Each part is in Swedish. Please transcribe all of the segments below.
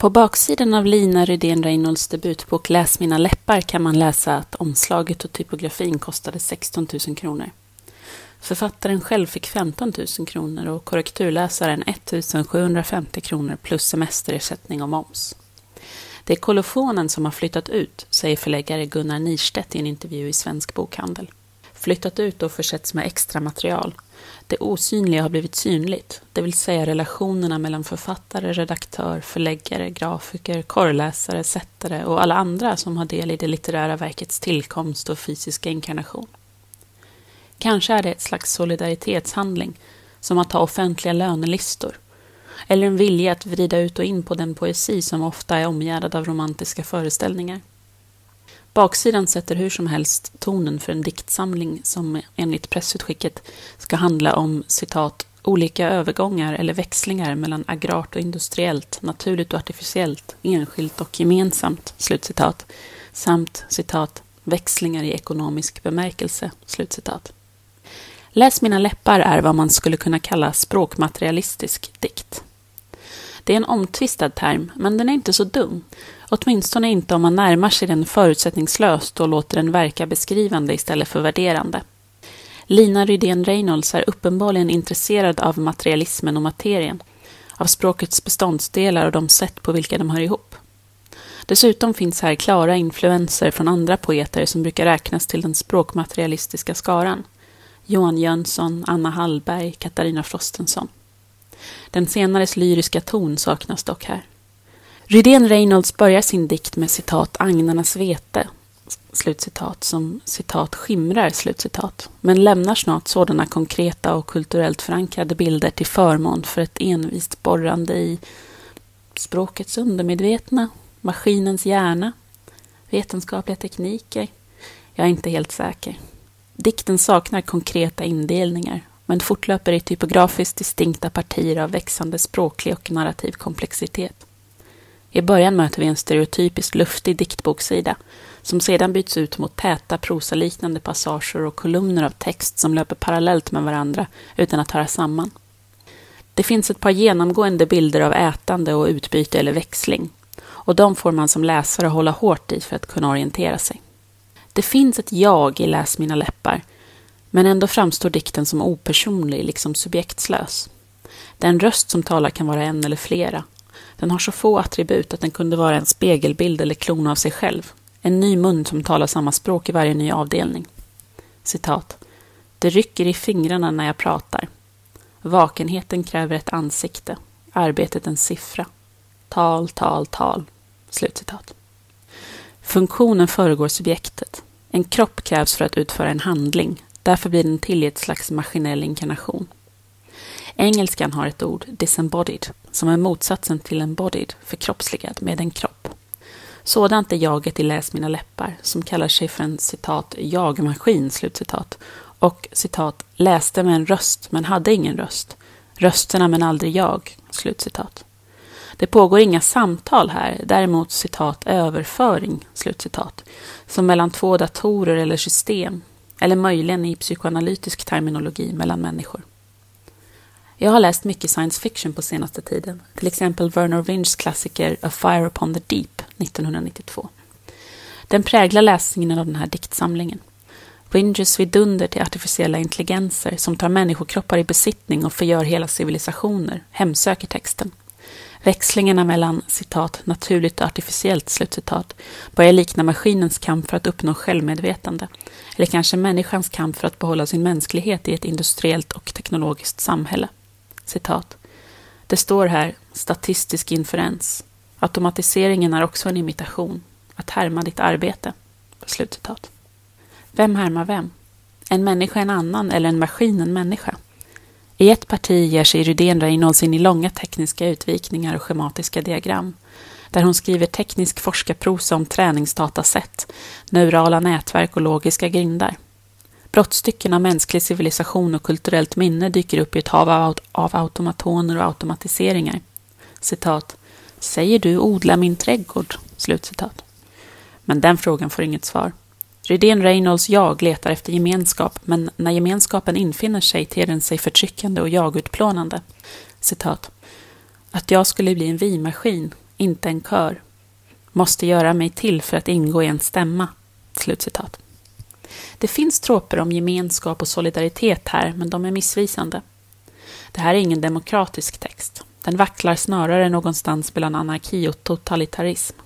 På baksidan av Lina Rydén Reynolds debutbok Läs mina läppar kan man läsa att omslaget och typografin kostade 16 000 kronor. Författaren själv fick 15 000 kronor och korrekturläsaren 1 750 kronor plus semesterersättning och moms. Det är kolofonen som har flyttat ut, säger förläggare Gunnar Nirstedt i en intervju i Svensk Bokhandel. Flyttat ut och försetts med extra material. Det osynliga har blivit synligt, det vill säga relationerna mellan författare, redaktör, förläggare, grafiker, korrläsare, sättare och alla andra som har del i det litterära verkets tillkomst och fysiska inkarnation. Kanske är det ett slags solidaritetshandling, som att ha offentliga lönelistor, eller en vilja att vrida ut och in på den poesi som ofta är omgärdad av romantiska föreställningar. Baksidan sätter hur som helst tonen för en diktsamling som enligt pressutskicket ska handla om citat olika övergångar eller växlingar mellan agrart och industriellt, naturligt och artificiellt, enskilt och gemensamt, slutcitat, samt citat växlingar i ekonomisk bemärkelse, slutcitat. Läs mina läppar är vad man skulle kunna kalla språkmaterialistisk dikt. Det är en omtvistad term, men den är inte så dum. Åtminstone inte om man närmar sig den förutsättningslöst och låter den verka beskrivande istället för värderande. Lina Rydén Reynolds är uppenbarligen intresserad av materialismen och materien, av språkets beståndsdelar och de sätt på vilka de hör ihop. Dessutom finns här klara influenser från andra poeter som brukar räknas till den språkmaterialistiska skaran. Johan Jönsson, Anna Hallberg, Katarina Frostenson. Den senares lyriska ton saknas dock här. Rydén Reynolds börjar sin dikt med citat agnarnas vete, slutcitat, som citat skimrar, slutcitat, men lämnar snart sådana konkreta och kulturellt förankrade bilder till förmån för ett envist borrande i språkets undermedvetna, maskinens hjärna, vetenskapliga tekniker. Jag är inte helt säker. Dikten saknar konkreta indelningar, men fortlöper i typografiskt distinkta partier av växande språklig och narrativ komplexitet. I början möter vi en stereotypiskt luftig diktboksida, som sedan byts ut mot täta prosaliknande passager och kolumner av text som löper parallellt med varandra utan att höra samman. Det finns ett par genomgående bilder av ätande och utbyte eller växling, och de får man som läsare hålla hårt i för att kunna orientera sig. Det finns ett jag i Läs mina läppar, men ändå framstår dikten som opersonlig, liksom subjektslös. Den röst som talar kan vara en eller flera. Den har så få attribut att den kunde vara en spegelbild eller klon av sig själv. En ny mun som talar samma språk i varje ny avdelning. Citat. Det rycker i fingrarna när jag pratar. Vakenheten kräver ett ansikte, arbetet en siffra. Tal, tal, tal. Slutcitat. Funktionen föregår subjektet. En kropp krävs för att utföra en handling. Därför blir den till i ett slags maskinell inkarnation. Engelskan har ett ord, disembodied, som är motsatsen till embodied, förkroppsligad, med en kropp. Sådant är jaget i Läs mina läppar, som kallar sig för en citat jag-maskin, slutcitat, och citat läste med en röst men hade ingen röst, rösterna men aldrig jag, slutcitat. Det pågår inga samtal här, däremot citat överföring, slutcitat, som mellan två datorer eller system, eller möjligen i psykoanalytisk terminologi mellan människor. Jag har läst mycket science fiction på senaste tiden, till exempel Werner Winchs klassiker A Fire Upon the Deep 1992. Den präglar läsningen av den här diktsamlingen. Winges vidunder till artificiella intelligenser som tar människokroppar i besittning och förgör hela civilisationer hemsöker texten. Växlingarna mellan citat, naturligt och artificiellt slutcitat börjar likna maskinens kamp för att uppnå självmedvetande, eller kanske människans kamp för att behålla sin mänsklighet i ett industriellt och teknologiskt samhälle. Citat. Det står här statistisk inferens. Automatiseringen är också en imitation, att härma ditt arbete. Slutcitat. Vem härmar vem? En människa en annan eller en maskin en människa? I ett parti ger sig Rydén Reynolds in i långa tekniska utvikningar och schematiska diagram, där hon skriver teknisk forskarprosa om träningsdatasätt, neurala nätverk och logiska grindar. Brottstycken av mänsklig civilisation och kulturellt minne dyker upp i ett hav av, av automatoner och automatiseringar. Citat. Säger du odla min trädgård? Slutcitat. Men den frågan får inget svar. Rydén Reynolds jag letar efter gemenskap, men när gemenskapen infinner sig ter den sig förtryckande och jagutplånande. Citat. Att jag skulle bli en vimaskin, inte en kör. Måste göra mig till för att ingå i en stämma. Slutcitat. Det finns troper om gemenskap och solidaritet här, men de är missvisande. Det här är ingen demokratisk text. Den vacklar snarare någonstans mellan anarki och totalitarism.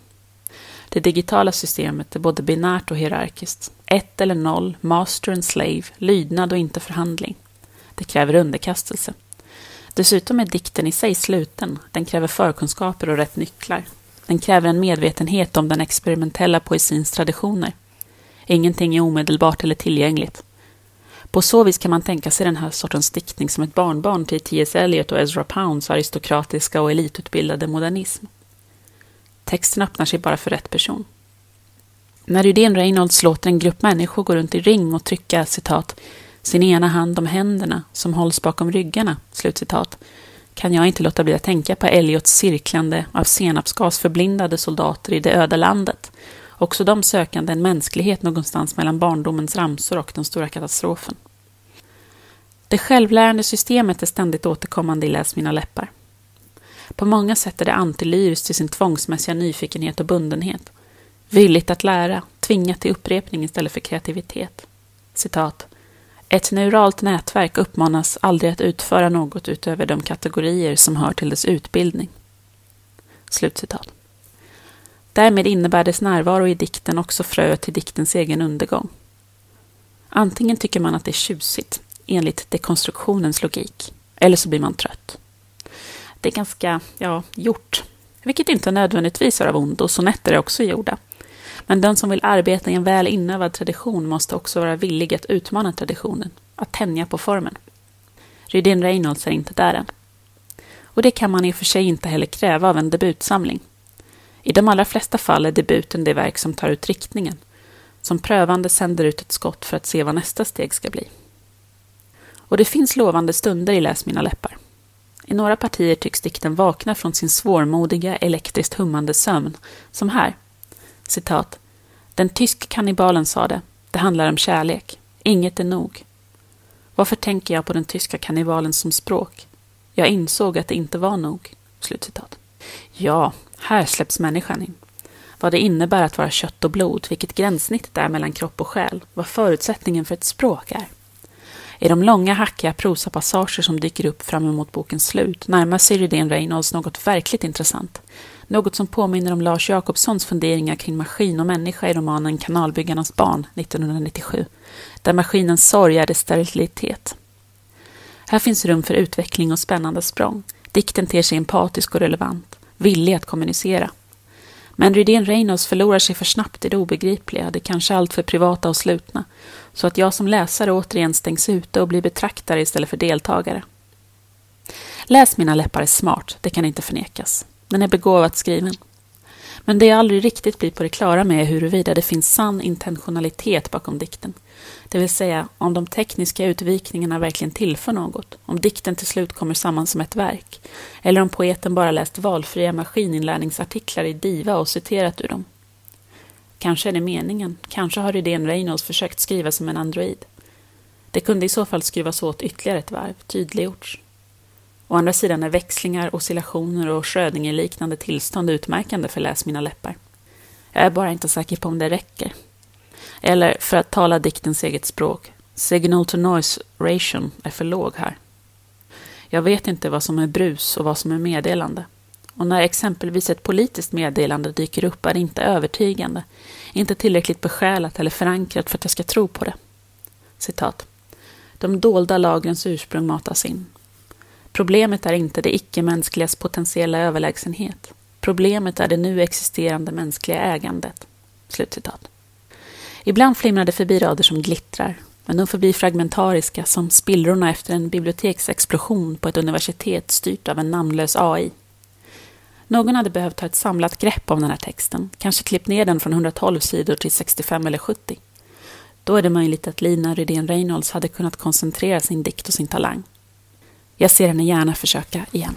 Det digitala systemet är både binärt och hierarkiskt. Ett eller noll, master and slave, lydnad och inte förhandling. Det kräver underkastelse. Dessutom är dikten i sig sluten. Den kräver förkunskaper och rätt nycklar. Den kräver en medvetenhet om den experimentella poesins traditioner. Ingenting är omedelbart eller tillgängligt. På så vis kan man tänka sig den här sortens diktning som ett barnbarn till T.S. Eliot och Ezra Pounds aristokratiska och elitutbildade modernism. Texten öppnar sig bara för rätt person. När Rydén Reynolds låter en grupp människor gå runt i ring och trycka citat sin ena hand om händerna som hålls bakom ryggarna, slutcitat, kan jag inte låta bli att tänka på Eliots cirklande av senapsgas förblindade soldater i det öde landet, också de sökande en mänsklighet någonstans mellan barndomens ramsor och den stora katastrofen. Det självlärande systemet är ständigt återkommande i Läs mina läppar. På många sätt är det antilyriskt till sin tvångsmässiga nyfikenhet och bundenhet. Villigt att lära, tvingat till upprepning istället för kreativitet. Citat. Ett neuralt nätverk uppmanas aldrig att utföra något utöver de kategorier som hör till dess utbildning. Slutcitat. Därmed innebär dess närvaro i dikten också frö till diktens egen undergång. Antingen tycker man att det är tjusigt, enligt dekonstruktionens logik, eller så blir man trött. Det är ganska, ja, gjort, vilket inte nödvändigtvis är av ondo, sonetter är också gjorda. Men den som vill arbeta i en väl inövad tradition måste också vara villig att utmana traditionen, att tänja på formen. Rydén Reynolds är inte där än. Och det kan man i och för sig inte heller kräva av en debutsamling. I de allra flesta fall är debuten det verk som tar ut riktningen, som prövande sänder ut ett skott för att se vad nästa steg ska bli. Och det finns lovande stunder i Läs mina läppar. I några partier tycks dikten vakna från sin svårmodiga, elektriskt hummande sömn, som här. Citat. Den tysk kannibalen sade, det handlar om kärlek. Inget är nog. Varför tänker jag på den tyska kannibalen som språk? Jag insåg att det inte var nog. Slutcitat. Ja, här släpps människan in. Vad det innebär att vara kött och blod, vilket gränssnittet är mellan kropp och själ, vad förutsättningen för ett språk är. I de långa hackiga prosapassager som dyker upp fram emot bokens slut närmar sig Rydén Reynolds något verkligt intressant. Något som påminner om Lars Jacobssons funderingar kring maskin och människa i romanen Kanalbyggarnas barn 1997, där maskinens sorg är dess sterilitet. Här finns rum för utveckling och spännande språng. Dikten ter sig empatisk och relevant, villig att kommunicera. Men Rydén Reynolds förlorar sig för snabbt i det obegripliga, det kanske allt för privata och slutna, så att jag som läsare återigen stängs ute och blir betraktare istället för deltagare. Läs mina läppar är smart, det kan inte förnekas. Den är begåvat skriven. Men det jag aldrig riktigt blir på det klara med är huruvida det finns sann intentionalitet bakom dikten. Det vill säga om de tekniska utvikningarna verkligen tillför något, om dikten till slut kommer samman som ett verk, eller om poeten bara läst valfria maskininlärningsartiklar i Diva och citerat ur dem. Kanske är det meningen, kanske har idén Reynolds försökt skriva som en android. Det kunde i så fall skruvas åt ytterligare ett varv, tydliggjorts. Å andra sidan är växlingar, oscillationer och Schrödinger-liknande tillstånd utmärkande för Läs mina läppar. Jag är bara inte säker på om det räcker. Eller, för att tala diktens eget språk, signal to noise ration är för låg här. Jag vet inte vad som är brus och vad som är meddelande. Och när exempelvis ett politiskt meddelande dyker upp är det inte övertygande, inte tillräckligt besjälat eller förankrat för att jag ska tro på det. Citat. De dolda lagrens ursprung matas in. Problemet är inte det icke-mänskligas potentiella överlägsenhet. Problemet är det nu existerande mänskliga ägandet. Slutcitat. Ibland flimrar det förbi rader som glittrar, men de förblir fragmentariska som spillrorna efter en biblioteksexplosion på ett universitet styrt av en namnlös AI. Någon hade behövt ta ett samlat grepp om den här texten, kanske klippt ner den från 112 sidor till 65 eller 70. Då är det möjligt att Lina Rydén Reynolds hade kunnat koncentrera sin dikt och sin talang. Jag ser henne gärna försöka igen.